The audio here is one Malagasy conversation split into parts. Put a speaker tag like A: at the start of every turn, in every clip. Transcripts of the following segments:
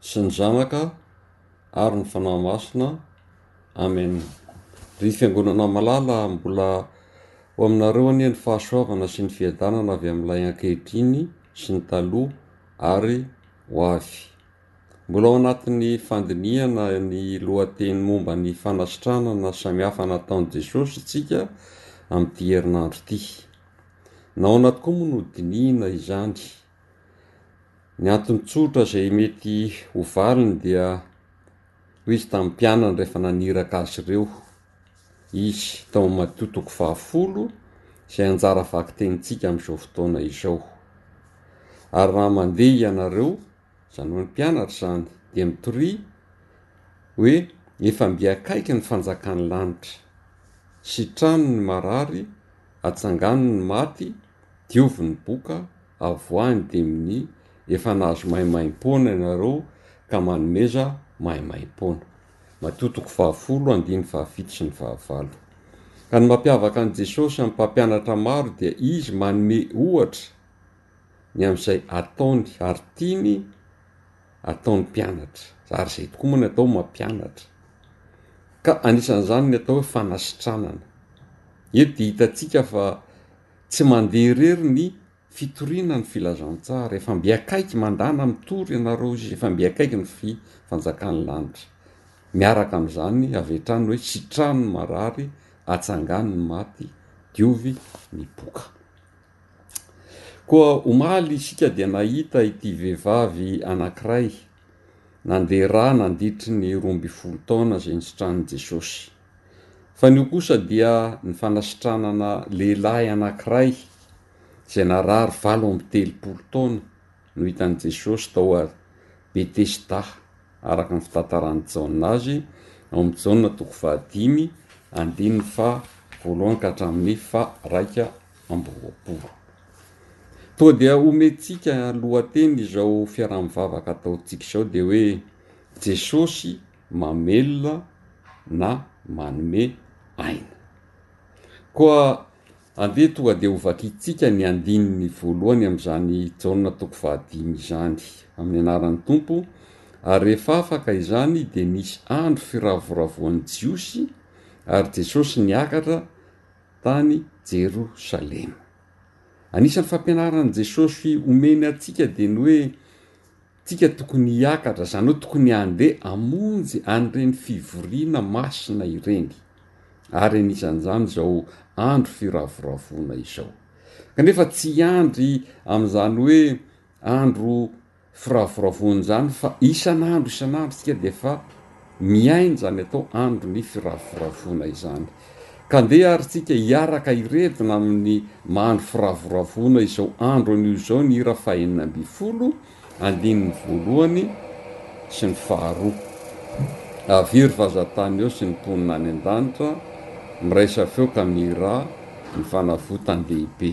A: sy ny Zanaka ary ny Fanahy Masina. Amen. Ry Fiangonana malala, mbola ho aminareo anie ny fahasoavana sy ny fiadanana avy amin'ilay ankehitriny sy ny taloha ary ho avy. Mbola ao anatin'ny fandinihana ny lohateny momba ny fanasitranana samihafa nataon'i Jesosy isika amin'ity herinandro ity. Nahoana tokoa moa no dinihina izany? Ny antony tsotra izay mety ho valiny dia hoy izy tamin'ny mpianany rehefa naniraka azy ireo izy tao amin'ny Matio toko fahafolo izay anjara vakitenintsika amin'izao fotoana izao. Ary raha mandeha ianareo, izany hoe ny mpianatra izany, dia mitoria hoe efa mby akaiky ny fanjakan'ny lanitra. Sitrano ny marary, atsangano ny maty, diovy ny boka, avoahan'ny diminia efa nahazo maimaimpoana ianareo ka manomeza maimaimpoana. Matio toko fahafolo andininy fahafito sy ny fahavalo. Ka ny mampiavaka an'i Jesosy amin'ny mpampianatra maro dia Izy manome ohatra ny amin'izay ataony ary tiany ataon'ny mpianatra. Ary izay tokoa moa ny atao mampianatra. Ka anisan'izany ny atao hoe fanasitranana. Eto dia hitantsika fa Tsy mandeha irery ny fitoriana ny filazantsara, efa mby akaiky mandana mitory ianareo izy, efa mby akaiky ny fi fanjakan'ny lanitra. Miaraka amin'izany avy hatrany hoe sitrano ny marary, atsangano ny maty, diovy ny boka. Koa omaly isika dia nahita ity vehivavy anankiray nandeha ra nanditry ny roa ambin'ny folo taona izay nisitran'i Jesosy. Fa ny io kosa dia ny fanasitranana lehilahy anankiray izay narary valo amby telopolo taona no hitan'i Jesosy tao a Betesda, araka ny fitantaran'i Jaona azy, ao amin'ny Jaona toko fahadimy, andininy fahavoalohany ka hatramin'ny faharaika amby roapolo. Toa dia omentsika lohateny izao fiaraha-mivavaka ataontsika izao dia hoe Jesosy mamelona na manome aina. Koa andeha tonga dia hovakintsika ny andininy voalohany amin'izany Jaona toko fahadimy izany amin'ny anaran'ny Tompo, ary rehefa afaka izany dia nisy andro firavoravoan'ny Jiosy ary Jesosy niakatra tany Jerosalema. Anisan'ny fampianaran'i Jesosy omeny antsika dia ny hoe Tsika tokony hiakatra, izany hoe tokony handeha hamonjy an'ireny fivoriana masina ireny, ary anisan'izany izao andro firavoravoana izao. Kanefa tsy hiandry amin'izany hoe andro firavoravoana izany fa isan'andro isan'andro isika dia efa Mihaino izany atao andro ny firavoravoana izany. Ka ndeha ary tsika hiaraka hiredona amin'ny maha andro firavoravoana izao andro anio izao ny hira fahenina ambin'ny folo, andininy voalohany sy ny faharoa. Havery vaza tany eo sy ny mponina any an-danitra, miraisa feo ka mihirà ny fanavotan-dehibe.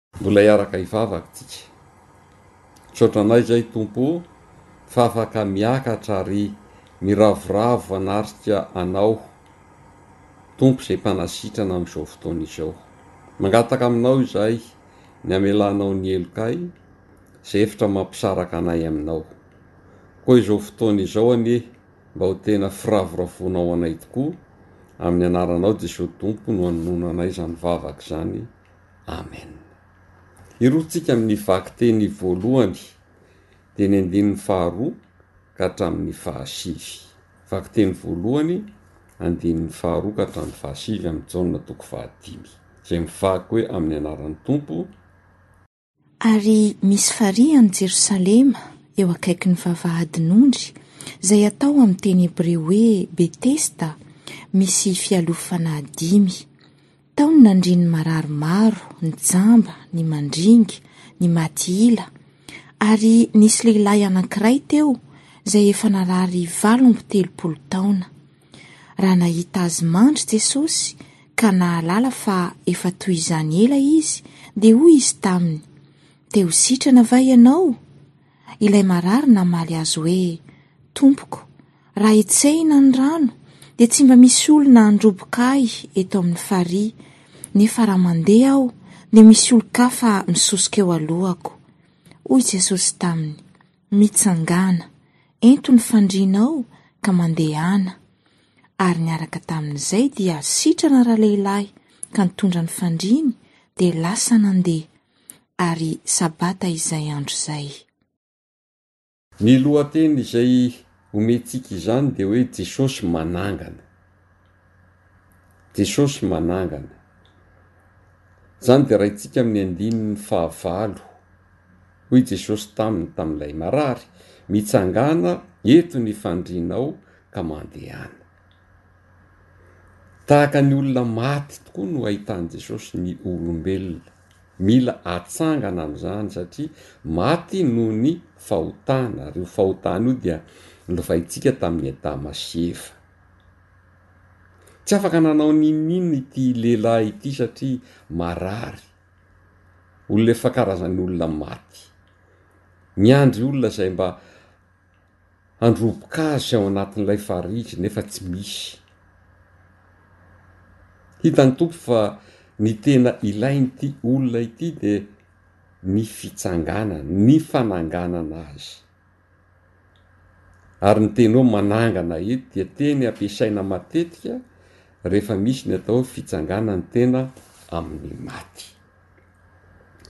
A: Mbola hiaraka hivavaka tsika. Misaotra anay zay Tompo o fa afaka miakatra ary miravoravo hanarika anao Tompo zay mpanasitrana amin'izao fotoana izao. Mangataka aminao izahay ny hamelanao ny helokay zay efitra mampisaraka anay aminao. Koa izao fotoana izao anie mba ho tena firavoravoana ho anay tokoa amin'ny anaranao Jesoa Tompo no anonona anay izany vavaka izany Amen. Hirotsika amin'ny vakiteny voalohany dia ny andininy faharoa ka hatramin'ny fahasivy. Vakiteny voalohany, andininy faharoa ka hatramin'ny fahasivy amin'ny Jaona toko fahadimy, izay mivaky hoe amin'ny anaran'ny Tompo,
B: Ary misy farihy any Jerosalema, eo akaikin'ny vavahadin'ondry, izay atao amin'ny teny hebreo hoe Betesda, misy fialoha fanahy dimy. Tao no nandrian'ny marary maro, ny jamba, ny mandringa, ny maty ila. Ary nisy lehilahy anankiray teo, izay efa narary valo amby telopolo taona. Raha nahita azy mandry Jesosy ka nahalala fa efa toy izany ela izy, dia hoy izy taminy, Te ho sitrana va ianao? Ilay marary namaly azy hoe, Tompoko, raha hetsehina ny rano, dia tsy mba misy olona handroboka ahy eto amin'ny farihy, nefa raha mandeha aho, dia misy olon-kafa misosoka eo alohako. Hoy Jesosy taminy, Mitsangàna, ento ny fandrianao ka mandehana. Ary niaraka tamin'izay dia sitrana ralehilahy ka nitondra ny fandriany dia lasa nandeha. Ary Sabata izay andro izay.
A: Ny lohateny izay omentsika izany dia hoe Jesosy manangana. Jesosy manangana. Izany dia raintsika amin'ny andininy fahavalo. Hoy Jesosy taminy tamin'ilay marary, Mitsangàna eto ny fandrianao ka mandehana. Tahaka ny olona maty tokoa no ahitan'i Jesosy ny olombelona. Mila atsangana amin'izany satria maty noho ny fahotana, ary io fahotana io dia lovaintsika tamin'i Adama sy Eva. Tsy afaka nanao n'inon'inona ity lehilahy ity satria marary, olona efa karazan'ny olona maty. Miandry olona izay mba handroboka azy ao anatin'ilay farihy izy nefa tsy misy. Hitan'ny Tompo fa ny tena ilain'ity olona ity dia ny fitsanganana, ny fananganana azy. Ary ny teny hoe manangana eto dia teny ampiasaina matetika rehefa misy ny atao hoe fitsanganan'ny tena amin'ny maty.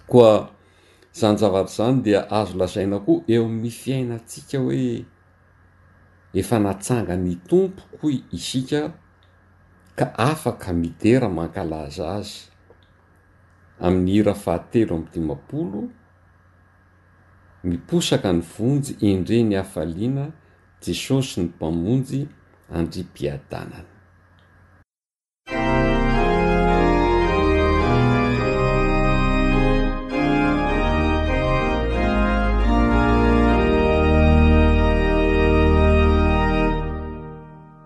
A: Koa izany zavatra izany dia azo lazaina koa eo amin'ny fiainantsika hoe efa natsanga ny Tompo hoy isika ka afaka midera mankalaza azy. Amin'ny hira fahatelo amby dimampolo Miposaka ny vonjy indri ny hafaliana Jesosy ny Mpamonjy andrim-piadanana.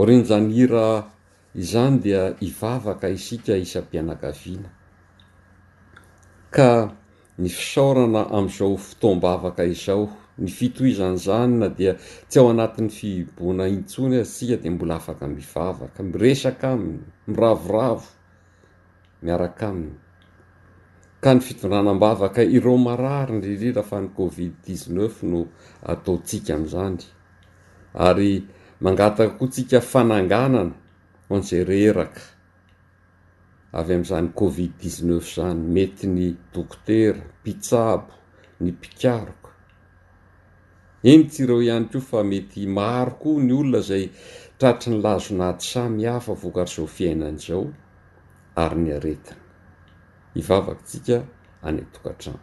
A: Aorian'izany hira izany dia hivavaka isika isam-pianakaviana ka ny fisaorana amin'izao fotoam-bavaka izao. Ny fitohizan'izany, na dia tsy ao anatin'ny fihiboana intsony aza isika dia mbola afaka mivavaka, miresaka Aminy, miravoravo miaraka Aminy. Ka ny fitondrana am-bavaka ireo marary, indrindrindra fa ny Covid dix neuf no ataontsika amin'izany. Ary mangataka koa tsika fananganana ho an'izay reraka. avy amin'izany covid dix neuf izany, mety ny dokotera, mpitsabo, ny mpikaroka, eny tsy ireo ihany koa fa mety maro koa ny olona izay tratry ny lazon'ady samy hafa vokatr'izao fiainana izao ary ny aretina. Hivavaka tsika any an-tokantrano.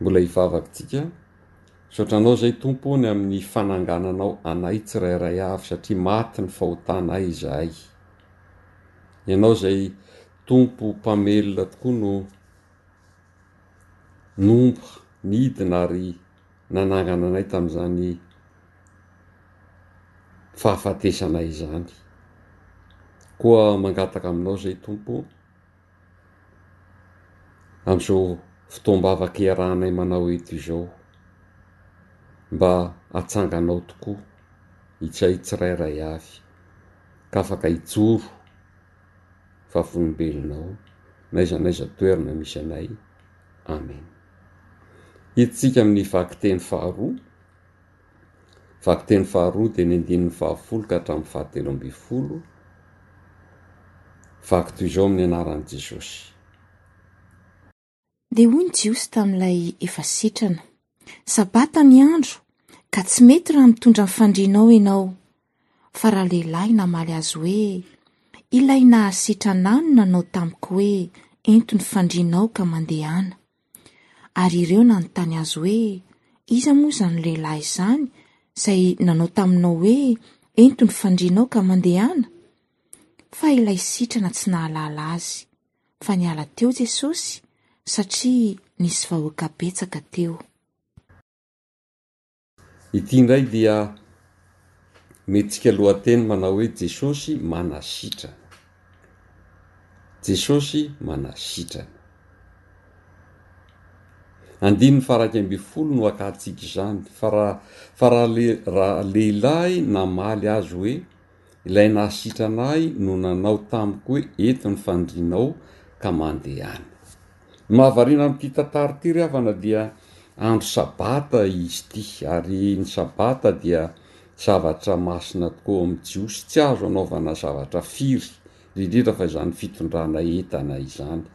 A: Mbola hivavaka tsika. Misaotra anao zay Tompo o ny amin'ny fanangananao anay tsirairay avy satria maty ny fahotanay izahay. Ianao zay Tompo mpamelona tokoa no nompo nidina ary nanangana anay tamin'izany fahafatesanay izany. Koa mangataka aminao zay Tompo o. an'izao fotoam-bavaka iarahanay manao eto izao mba hatsanganao tokoa izahay tsirairay avy ka afaka hijoro vavolombelonao n'aiza n'aiza toerana misy anay. Amen. Hidintsika amin'ny vakiteny faharoa. Vakiteny faharoa dia ny andininy fahafolo ka hatramin'ny fahatelo ambin'ny folo, Vaky toy izao amin'ny anaran'i Jesosy.
B: Dia hoy ny Jiosy tamin'ilay efa sitrana, Sabata ny andro, ka tsy mety raha mitondra ny fandrianao ianao. Fa raha lehilahy namaly azy hoe, Ilay nahasitrana ahy no nanao tamiko hoe, Ento ny fandrianao ka mandehana. Ary ireo nanontany azy hoe, Iza moa izany lehilahy izany, izay nanao taminao hoe, Ento ny fandrianao ka mandehana? Fa ilay sitrana tsy nahalala azy, fa niala teo Jesosy, satria nisy vahoaka betsaka teo.
A: Ity indray dia omentsika lohateny manao hoe Jesosy manasitrana. Jesosy manasitrana. Andininy faharaika ambin'ny folo no akatsika izany fa raha fa raha le raha lehilahy namaly azy hoe Ilay nahasitrana ahy no nanao tamiko hoe eto ny fandrianao ka mandehana. Ny mahavariana amin'ity tantara ity ry havana dia andro sabata izy ity ary ny sabata dia zavatra masina tokoa ao amin'ny jiosy, tsy azo anaovana zavatra firy, indrindra fa izany fitondrana entana izany.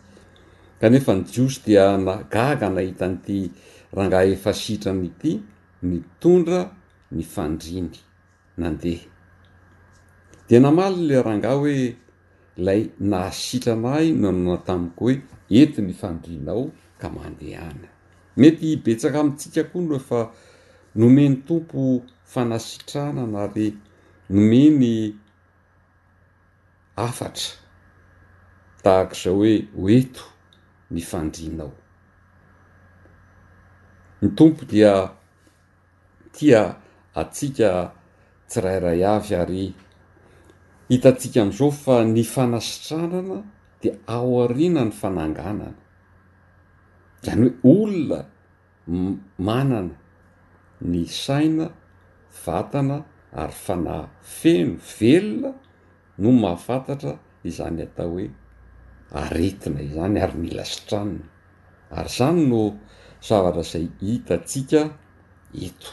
A: Kanefa ny jiosy dia gaga nahita an'ity rangahy efa sitrana ity mitondra ny fandriany. nandeha. Dia namaly ilay rangahy hoe, Ilay nahasitrana ahy no nanao tamiko hoe, 'Eto ny fandrianao ka mandehana. Mety betsaka amintsika koa no efa nomen'ny Tompo fanasitrana na dia nomeny hafatra tahaka izao hoe, 'Eto ny fandrianao. Ny Tompo dia tia antsika tsirairay avy ary hitantsika amin'izao fa ny fanasitranana dia aoriana ny fananganana izany hoe olona manana ny saina vatana ary fanahy feno velona no mahafantatra izany atao hoe aretina izany ary mila sitranina Ary izany no zavatra izay hitantsika eto.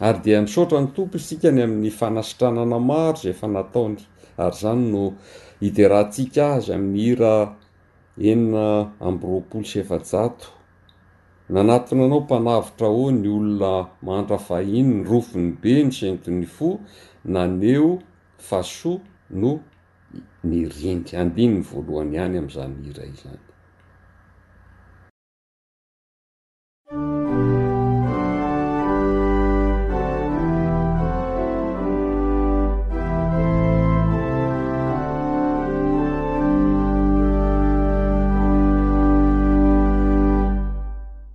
A: Ary dia misaotra ny Tompo isika ny amin'ny fanasitranana maro izay efa nataony. Ary izany no hiderantsika Azy amin'ny hira enina amby roapolo sy efajato. Nanatona anao mpanavotra ô ny olona mantra fahiny, ny rovin'ny be nisento ny fo, naneho fa soa no nirinty andininy voalohany ihany amin'izany hira izany.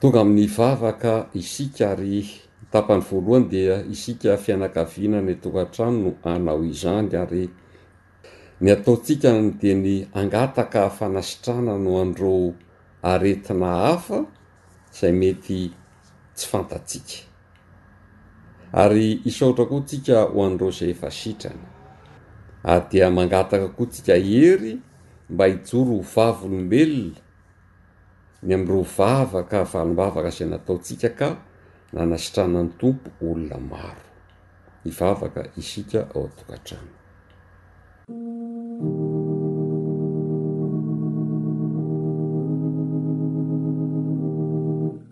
A: Tonga amin'ny vavaka isika ary ny tapany voalohany dia isika fianakaviana any an-tokantrano no hanao izany ary ny ataontsika dia ny hangataka fanasitranana ho an'ireo aretina hafa izay mety tsy fantatsika. Ary hisaotra koa tsika ho an'ireo izay efa sitrana. Ary dia mangataka koa tsika hery mba hijoro ho vavolombelona ny amin'ireo vavaka valim-bavaka izay nataontsika ka nanasitranan'ny Tompo olona maro hivavaka isika ao an-tokantrano.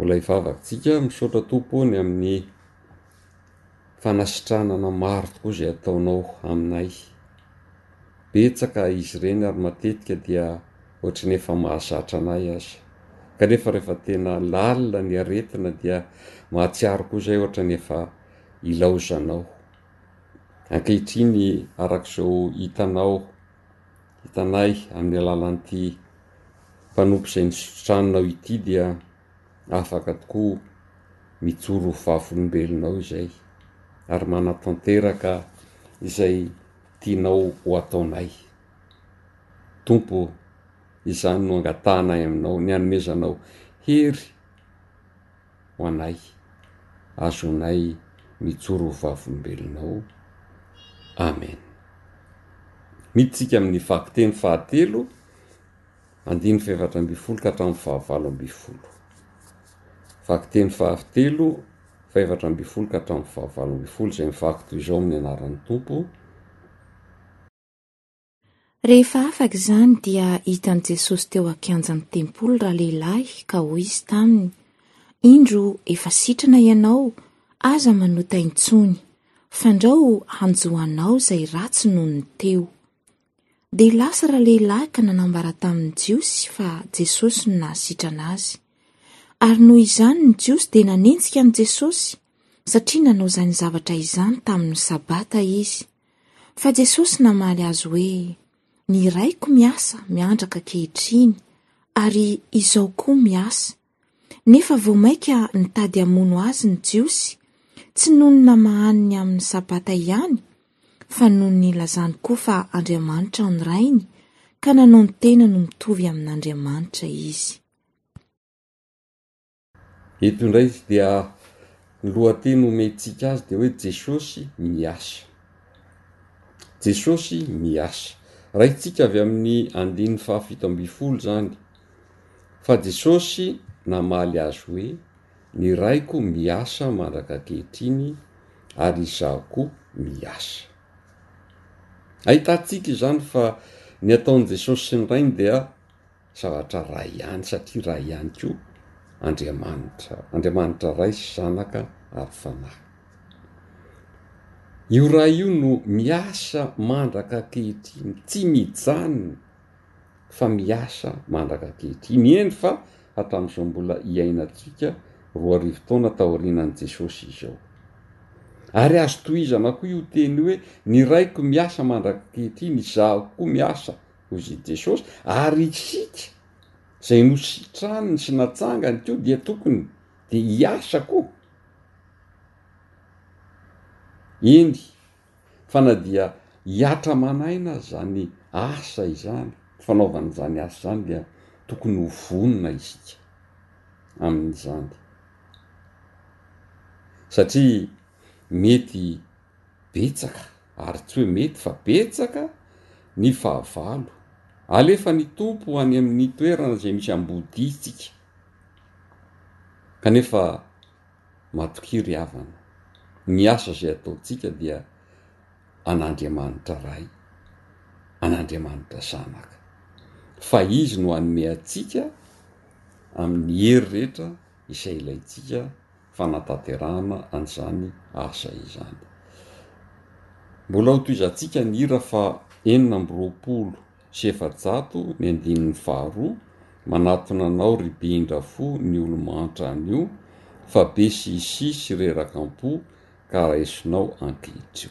A: Mbola hivavaktsika, misaotra Tompo ny amin'ny fanasitranana maro tokoa izay ataonao aminay. Betsaka izy ireny ary matetika dia Ohatry ny efa mahazatra anay aza. Kanefa rehefa tena lalina ny aretina dia mahatsiaro koa izay ohatra ny efa ilaozanao. Ankehitriny araka izao hitanao, hitanay amin'ny alalan'ity mpanompo izay nisotranao ity dia afaka tokoa mijoro ho vavolombelonao izay ary manatanteraka izay tianao ho ataonay. Tompo ô, izany no angatahanay Aminao, ny hanomezanao hery ho anay, azonay mijoro ho vavolombelonao. Amen. Miditsika amin'ny vakiteny fahatelo, andininy fahefatra ambin'ny folo ka hatramin'ny fahavalo ambin'ny folo. Vakiteny fahatelo, fahefatra ambin'ny folo ka hatramin'ny fahavalo ambin'ny folo, izay mivaky toy izao amin'ny anaran'ny Tompo.
B: Rehefa afaka izany dia hitan'i Jesosy teo an-kianjan'ny tempoly ralehilahy ka hoy izy taminy, Indro efa sitrana ianao, aza manota intsony, fandrao hanjo anao izay ratsy noho ny teo. Dia lasa ralehilahy ka nanambara tamin'ny Jiosy fa Jesosy no nahasitrana azy. Ary noho izany ny Jiosy dia nanenjika an'i Jesosy, satria nanao izany zavatra izany tamin'ny Sabata izy. Fa Jesosy namaly azy hoe, Ny Raiko miasa miandraka ankehitriny, ary Izaho koa miasa. Nefa vao mainka nitady hamono Azy ny Jiosy, tsy noho ny namahany ny amin'ny Sabata ihany, fa noho ny nilazany koa fa Andriamanitra ny Rainy, ka nanao ny tenany ho mitovy amin'Andriamanitra Izy.
A: Eto indray izy dia ny lohateny omentsika azy dia hoe Jesosy miasa. Jesosy miasa. Raintsika avy amin'ny andininy fahafito ambin'ny folo izany fa Jesosy namaly azy hoe ny Raiko miasa mandraka ankehitriny ary izaho koa miasa. Ahitantsika izany fa ny ataon'i Jesosy sy ny Rainy dia zavatra Ray ihany satria Ray ihany koa Andriamanitra, Andriamanitra Ray sy Zanaka ary Fanahy. Io Ray io no miasa mandraka ankehitriny, tsy mijanona fa miasa mandraka ankehitriny, eny fa hatramin'izao mbola iainantsika roa arivo taona taorianan'i Jesosy izao. Ary azo tohizana koa io teny hoe ny Raiko miasa mandraka ankehitriny, Izaho koa miasa aux idées choses, ary isika izay nositraniny sy natsangany koa dia tokony dia hiasa koa, eny fa na dia hiatra aman'aina aza izany asa izany, fanaovana izany asa izany dia tokony ho vonona isika amin'izany satria mety betsaka ary tsy hoe mety fa betsaka ny fahavalo alefan'ny Tompo any amin'ny toerana izay misy am-bodintsika kanefa matokia ry havana, ny asa izay ataontsika dia an'Andriamanitra Ray, an'Andriamanitra Zanaka fa Izy no hanome antsika amin'ny hery rehetra izay ilaintsika. fanatanterahana an'izany asa izany. Mbola ho tohizantsika ny hira fa enina amby roapolo sy efajato ny andininy faharoa, manatona anao ry Behindrafo ny olo-mahantra anio fa be sisy sy reraka am-po ka raisonao ankehitrio.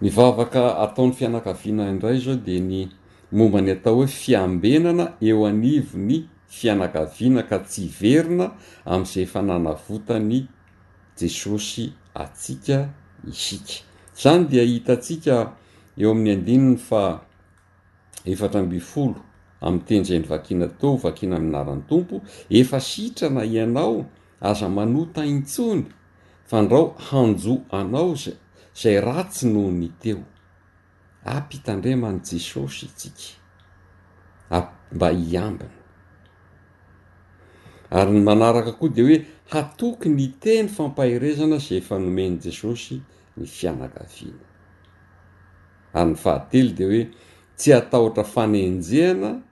A: Ny vavaka ataon'ny fianakaviana indray izao dia ny momba ny atao hoe fiambenana eo anivon'ny fianakaviana ka tsy hiverina amin'izay efa nanavotan'i Jesosy antsika isika. Izany dia hitantsika eo amin'ny andininy faha efatra ambin'ny folo amin'ny teny izay novakiana teo, hovakiana amin'ny anaran'ny Tompo, Efa sitrana hianao, aza manota intsony, fandrao hanjo anao izay ratsy noho ny teo. Ampitandrema an'i Jesosy itsika mba hiambina. Ary ny manaraka koa dia hoe hatoky ny teny fampaherezana izay efa nomen'i Jesosy ny fianakaviana. Ary ny fahatelo dia hoe tsy hatahotra fanenjehana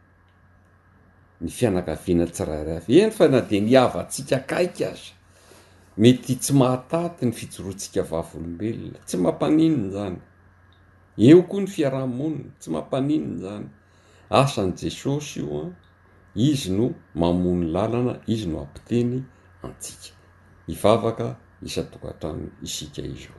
A: ny fianakaviana tsirairay avy, eny fa na dia ny havantsika akaiky aza mety tsy mahataty ny fijoroantsika vavolombelona, tsy mampaninona izany, eo koa ny fiaraha-monina, tsy mampaninona izany, asan'i Jesosy io an, Izy no mamoha ny lalana, Izy no hampiteny antsika, hivavaka isan-tokantrano isika ireo.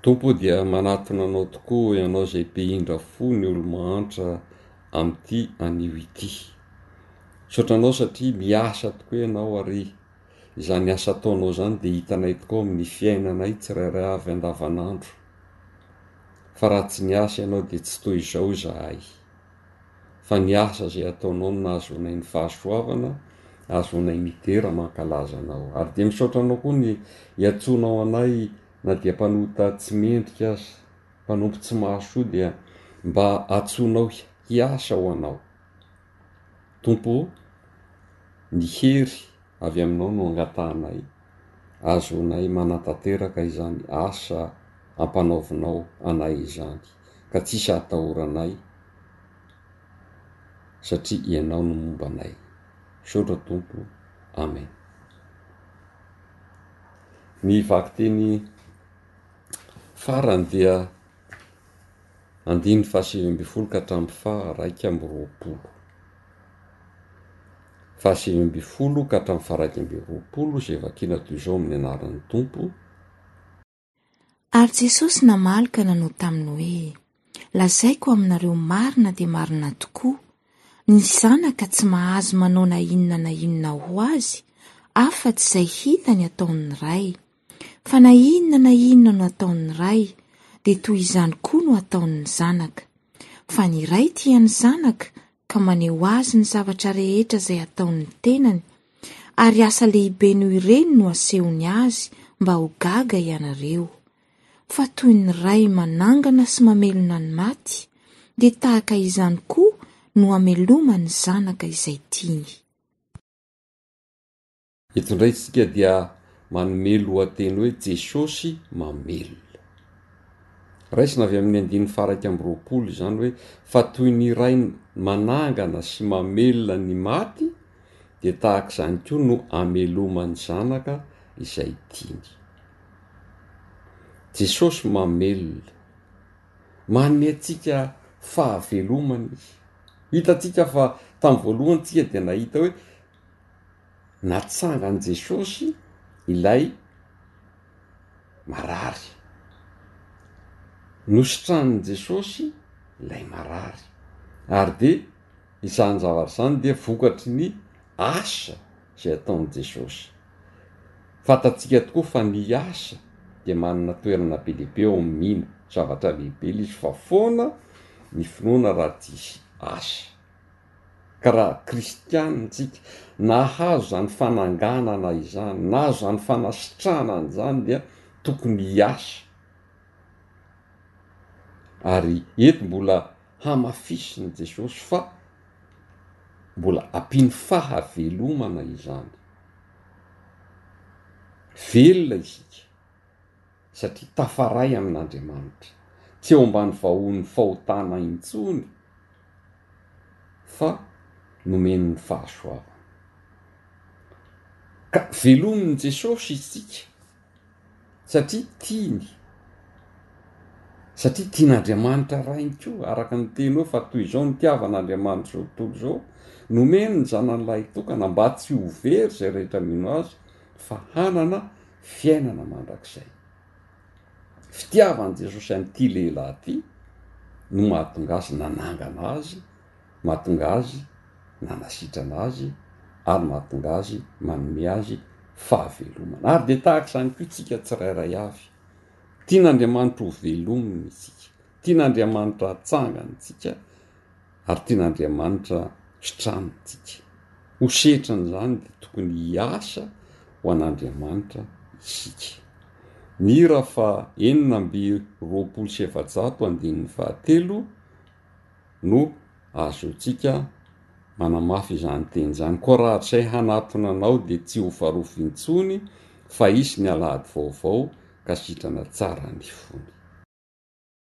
A: Tompo o dia manatona anao tokoa ho ianao izay mpihindra fo ny olo-mahantra amin'ity anio ity. Misaotra anao satria miasa tokoa ianao ary izany asa ataonao izany dia hitanay tokoa amin'ny fiainanay tsirairay avy andavanandro. Fa raha tsy niasa ianao dia tsy toy izao izahay. fa ny asa zay ataonao no nahazoanay ny fahasoavana, ahazoanay midera, mankalaza anao. Ary dia misaotra anao koa ny iantsoanao anay na dia mpanota tsy mendrika aza, mpanompo tsy mahasoa dia mba antsoinao hiasa ho anao. Tompo ô, ny hery, avy aminao no angatahanay. Azonay manatanteraka izany asa ampanaovinao anay izany, ka tsisy ahatahoranay, satria Ianao no momba anay. Misaotra Tompo. Amen. Ny vakiteny farany dia andininy fahasivy ambin'ny folo ka hatramin'ny faha iraika amby roapolo. fahasivy ambin'ny folo ka hatramin'ny faharaika ambin'ny roapolo izay vakina toy izao amin'ny anaran'ny Tompo.
B: Ary Jesosy namaly ka nanao taminy hoe, Lazaiko aminareo marina dia marina tokoa, ny Zanaka tsy mahazo manao na inona na inona ho Azy, afa-tsy izay hitany ataon'ny Ray. Fa na inona na inona no ataon'ny Ray, dia toy izany koa no ataon'ny Zanaka. Fa ny Ray tia ny Zanaka ka maneho Azy ny zavatra rehetra izay ataon'ny tenany, ary asa lehibe noho ireny no asehony Azy mba ho gaga ianareo. Fa toy ny Ray manangana sy mamelona ny maty, dia tahaka izany koa no amelomany Zanaka izay tiany.
A: Eto indray isika dia manome lohateny hoe Jesosy mamelona. Raisina avy amin'ny andininy faha-iraika amby roapolo izany hoe fa toy ny Ray manangana sy mamelona ny maty dia tahaka izany koa no ameloman'ny Zanaka izay tiany. Jesosy mamelona. Manome antsika fahavelomana izy. Hitantsika fa tamin'ny voalohany isika dia nahita hoe natsangan'i Jesosy ilay marary, nositranin'i Jesosy ilay marary, ary dia izany zavatra izany dia vokatry ny asa izay ataon'i Jesosy. Fantatsika tokoa fa ny asa dia manana toerana be dia be ao amin'ny mino, zavatra lehibe ilay izy fa foana ny finoana raha tsisy asa. ka raha kristiana tsika, nahazo izany fananganana izany, nahazo izany fanasitranana izany dia tokony hiasa. Ary eto mbola hamafisin'i Jesosy fa mbola ampiany fahavelomana izany. Velona isika. satria tafaray amin'Andriamanitra, tsy eo ambany vahohon'ny fahotana intsony fa nomeny ny fahasoavana. Ka velomin'i Jesosy isika satria tiany, satria tian'Andriamanitra Rainy koa, araka ny teny hoe fa toy izao nitiavana Andriamanitra izao tontolo izao, nomeny ny Zanany Lahitokana mba tsy ho very izay rehetra mino Azy fa hanana fiainana mandrakizay. Fitiavan'i Jesosy an'ity lehilahy ity no mahatonga azy nanangana azy, mahatonga azy nanasitrana azy ary mahatonga azy manome azy fahavelomana. Ary dia tahaka izany koa isika tsirairay avy. Tian'Andriamanitra ho velomina isika. Tian'Andriamanitra hatsangana isika. ary tian'Andriamanitra hitranintsika. Ho setrin'izany dia tokony hiasa ho an'Andriamanitra isika. Ny ra fa enina amby roapolo sy efajato andininy fahatelo no azontsika manamafy izany teny izany. Koa rahatrizay hanatona anao dia tsy ho farofy intsony fa hisy ny alahady vaovao ka sitrana tsara ny fony.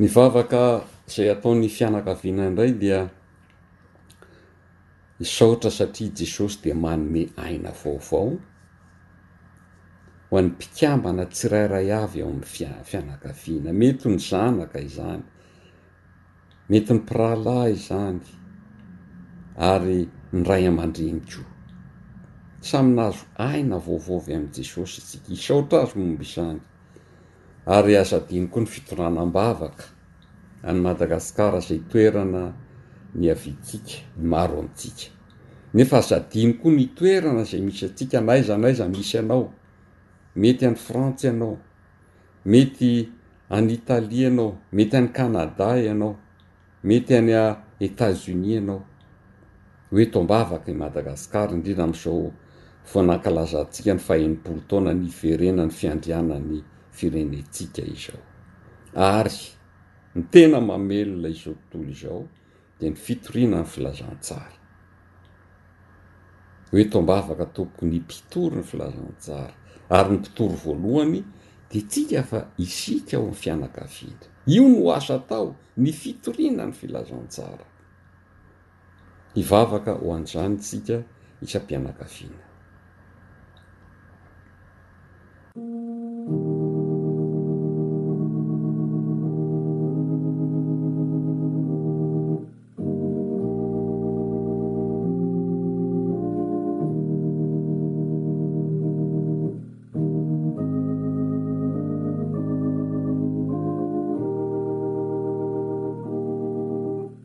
A: Ny vavaka izay ataon'ny fianakaviana indray dia Misaotra satria Jesosy dia manome aina vaovao ho an'ny mpikambana tsirairay avy ao amin'ny fianakaviana. Mety ho ny zanaka izany, mety ny mpirahalahy izany, ary ny ray aman-dreny koa. Samy nahazo aina vaovao avy amin'i Jesosy isika. Hisaotra azy momba izany. Ary aza adino koa ny fitondrana am-bavaka. an'i Madagasikara izay toerana niaviantsika, ny maro amintsika. Nefa aza adino koa ny toerana izay misy antsika na aiza na aiza misy anao. Mety any Frantsa ianao, mety any Italie ianao, mety any Canada ianao, mety any Etats Unis ianao. Ho eto am-bavaka i Madagasikara, indrindra amin'izao vao nankalazantsika ny fahenimpolo taona niverenan'ny fiandrianan'i firenentsika izao. Ary ny tena mamelona izao tontolo izao dia ny fitoriana ny filazantsara. Ho eto am-bavaka tompoko ny mpitory ny filazantsara ary ny mpitory voalohany dia tsika fa isika ao amin'ny fianakaviana. Io no asa atao, ny fitoriana ny filazantsara. Hivavaka ho an'izany isika isam-pianakaviana.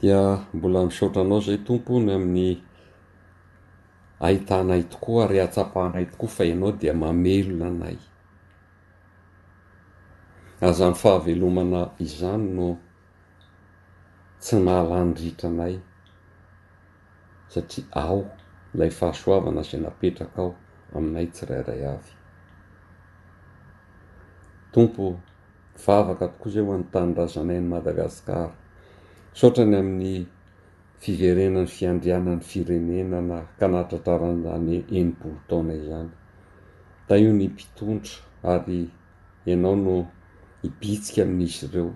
A: Dia mbola misaotra anao izay Tompo o ny amin'ny ahitana ahy tokoa ary ahatsapanay tokoa fa ianao dia mamelona anay. Aza ny fahavelomana izany no tsy nahalany ritra anay. satria ao ilay fahasoavana izay napetrakao aminay tsirairay avy. Tompo o, vavaka tokoa izay ho an'ny tanindrazanay an'i Madagasikara. Misaotra ny amin'ny fiverenan'ny fiandrianan'ny firenena na ka nahatratrarana izany enimpolo taona izany. Taio ny mpitondra ary ianao no hibitsika amin'izy ireo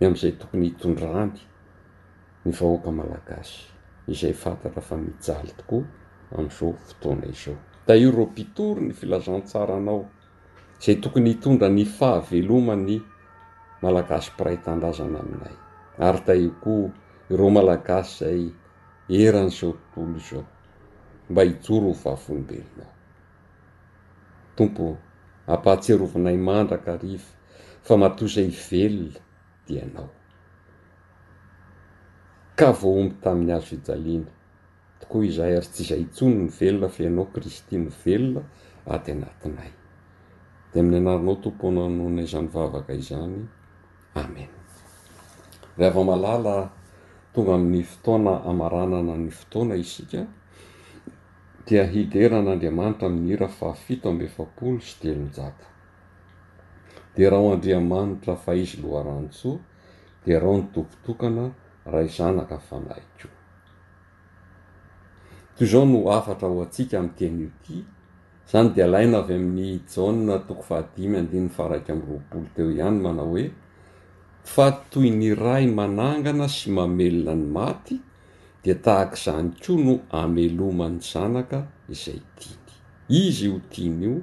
A: ny amin'izay tokony hitondrany ny vahoaka malagasy izay fantatra fa mijaly tokoa amin'izao fotoana izao. Tahiry ô mpitory ny filazantsaranao izay tokony hitondra ny fahaveloman'ny malagasy mpiray tanindrazana aminay ary tahiry koa ireo malagasy izay eran'izao tontolo izao mba hijoro ho vavolombelona ao Tompo ô! Ampahatsiarovinay mandrakariva fa matoa izay velona dia nao. Ka voahombo tamin'ny hazo fijaliana. Tokoa izahay ary tsy izay intsony ny velona fa Ianao Kristy no velona aty anatinay. Dia amin'ny anaranao Tompo no anonona izany vavaka izany. Amen. Ry hava-malala, tonga amin'ny fotoana hamaranana ny fotoana isika, dia hidera an'Andriamanitra amin'ny hira fahafito amby efapolo sy telonjato. Derao Andriamanitra fa izy loharanontsoa, derao ny Tompo tokana, Ray Zanaka Fanahy koa. Toy izao no hafatra ho antsika amin'ny teny io ity, izany dia alaina avy amin'ny Jaona toko fahadimy andininy faharaika amby roapolo teo ihany manao hoe, fa toy ny Ray manangana sy mamelona ny maty, dia tahaka izany koa no ameloman'ny zanaka izay tiany. Izy io tiany io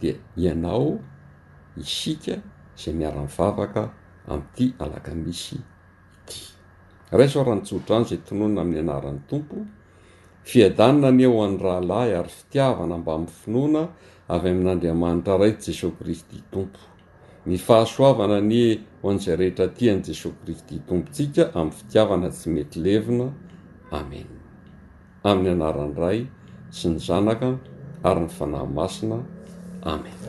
A: dia ianao, isika izay miara-mivavaka amin'ity alakamisy ity. Raiso ara-tsodrano izay tononina amin'ny anaran'ny Tompo, Fiadanana anie ho an'ny rahalahy ary fitiavana mbamin'ny finoana avy amin'Andriamanitra Ray Jesoa Kristy Tompo. Ny fahasoavana anie ho an'izay rehetra tia an'i Jesoa Kristy Tompontsika amin'ny fitiavana tsy mety levona. Amena. Amin'ny anaran'ny Ray sy ny Zanaka ary ny Fanahy Masina.
C: Amena.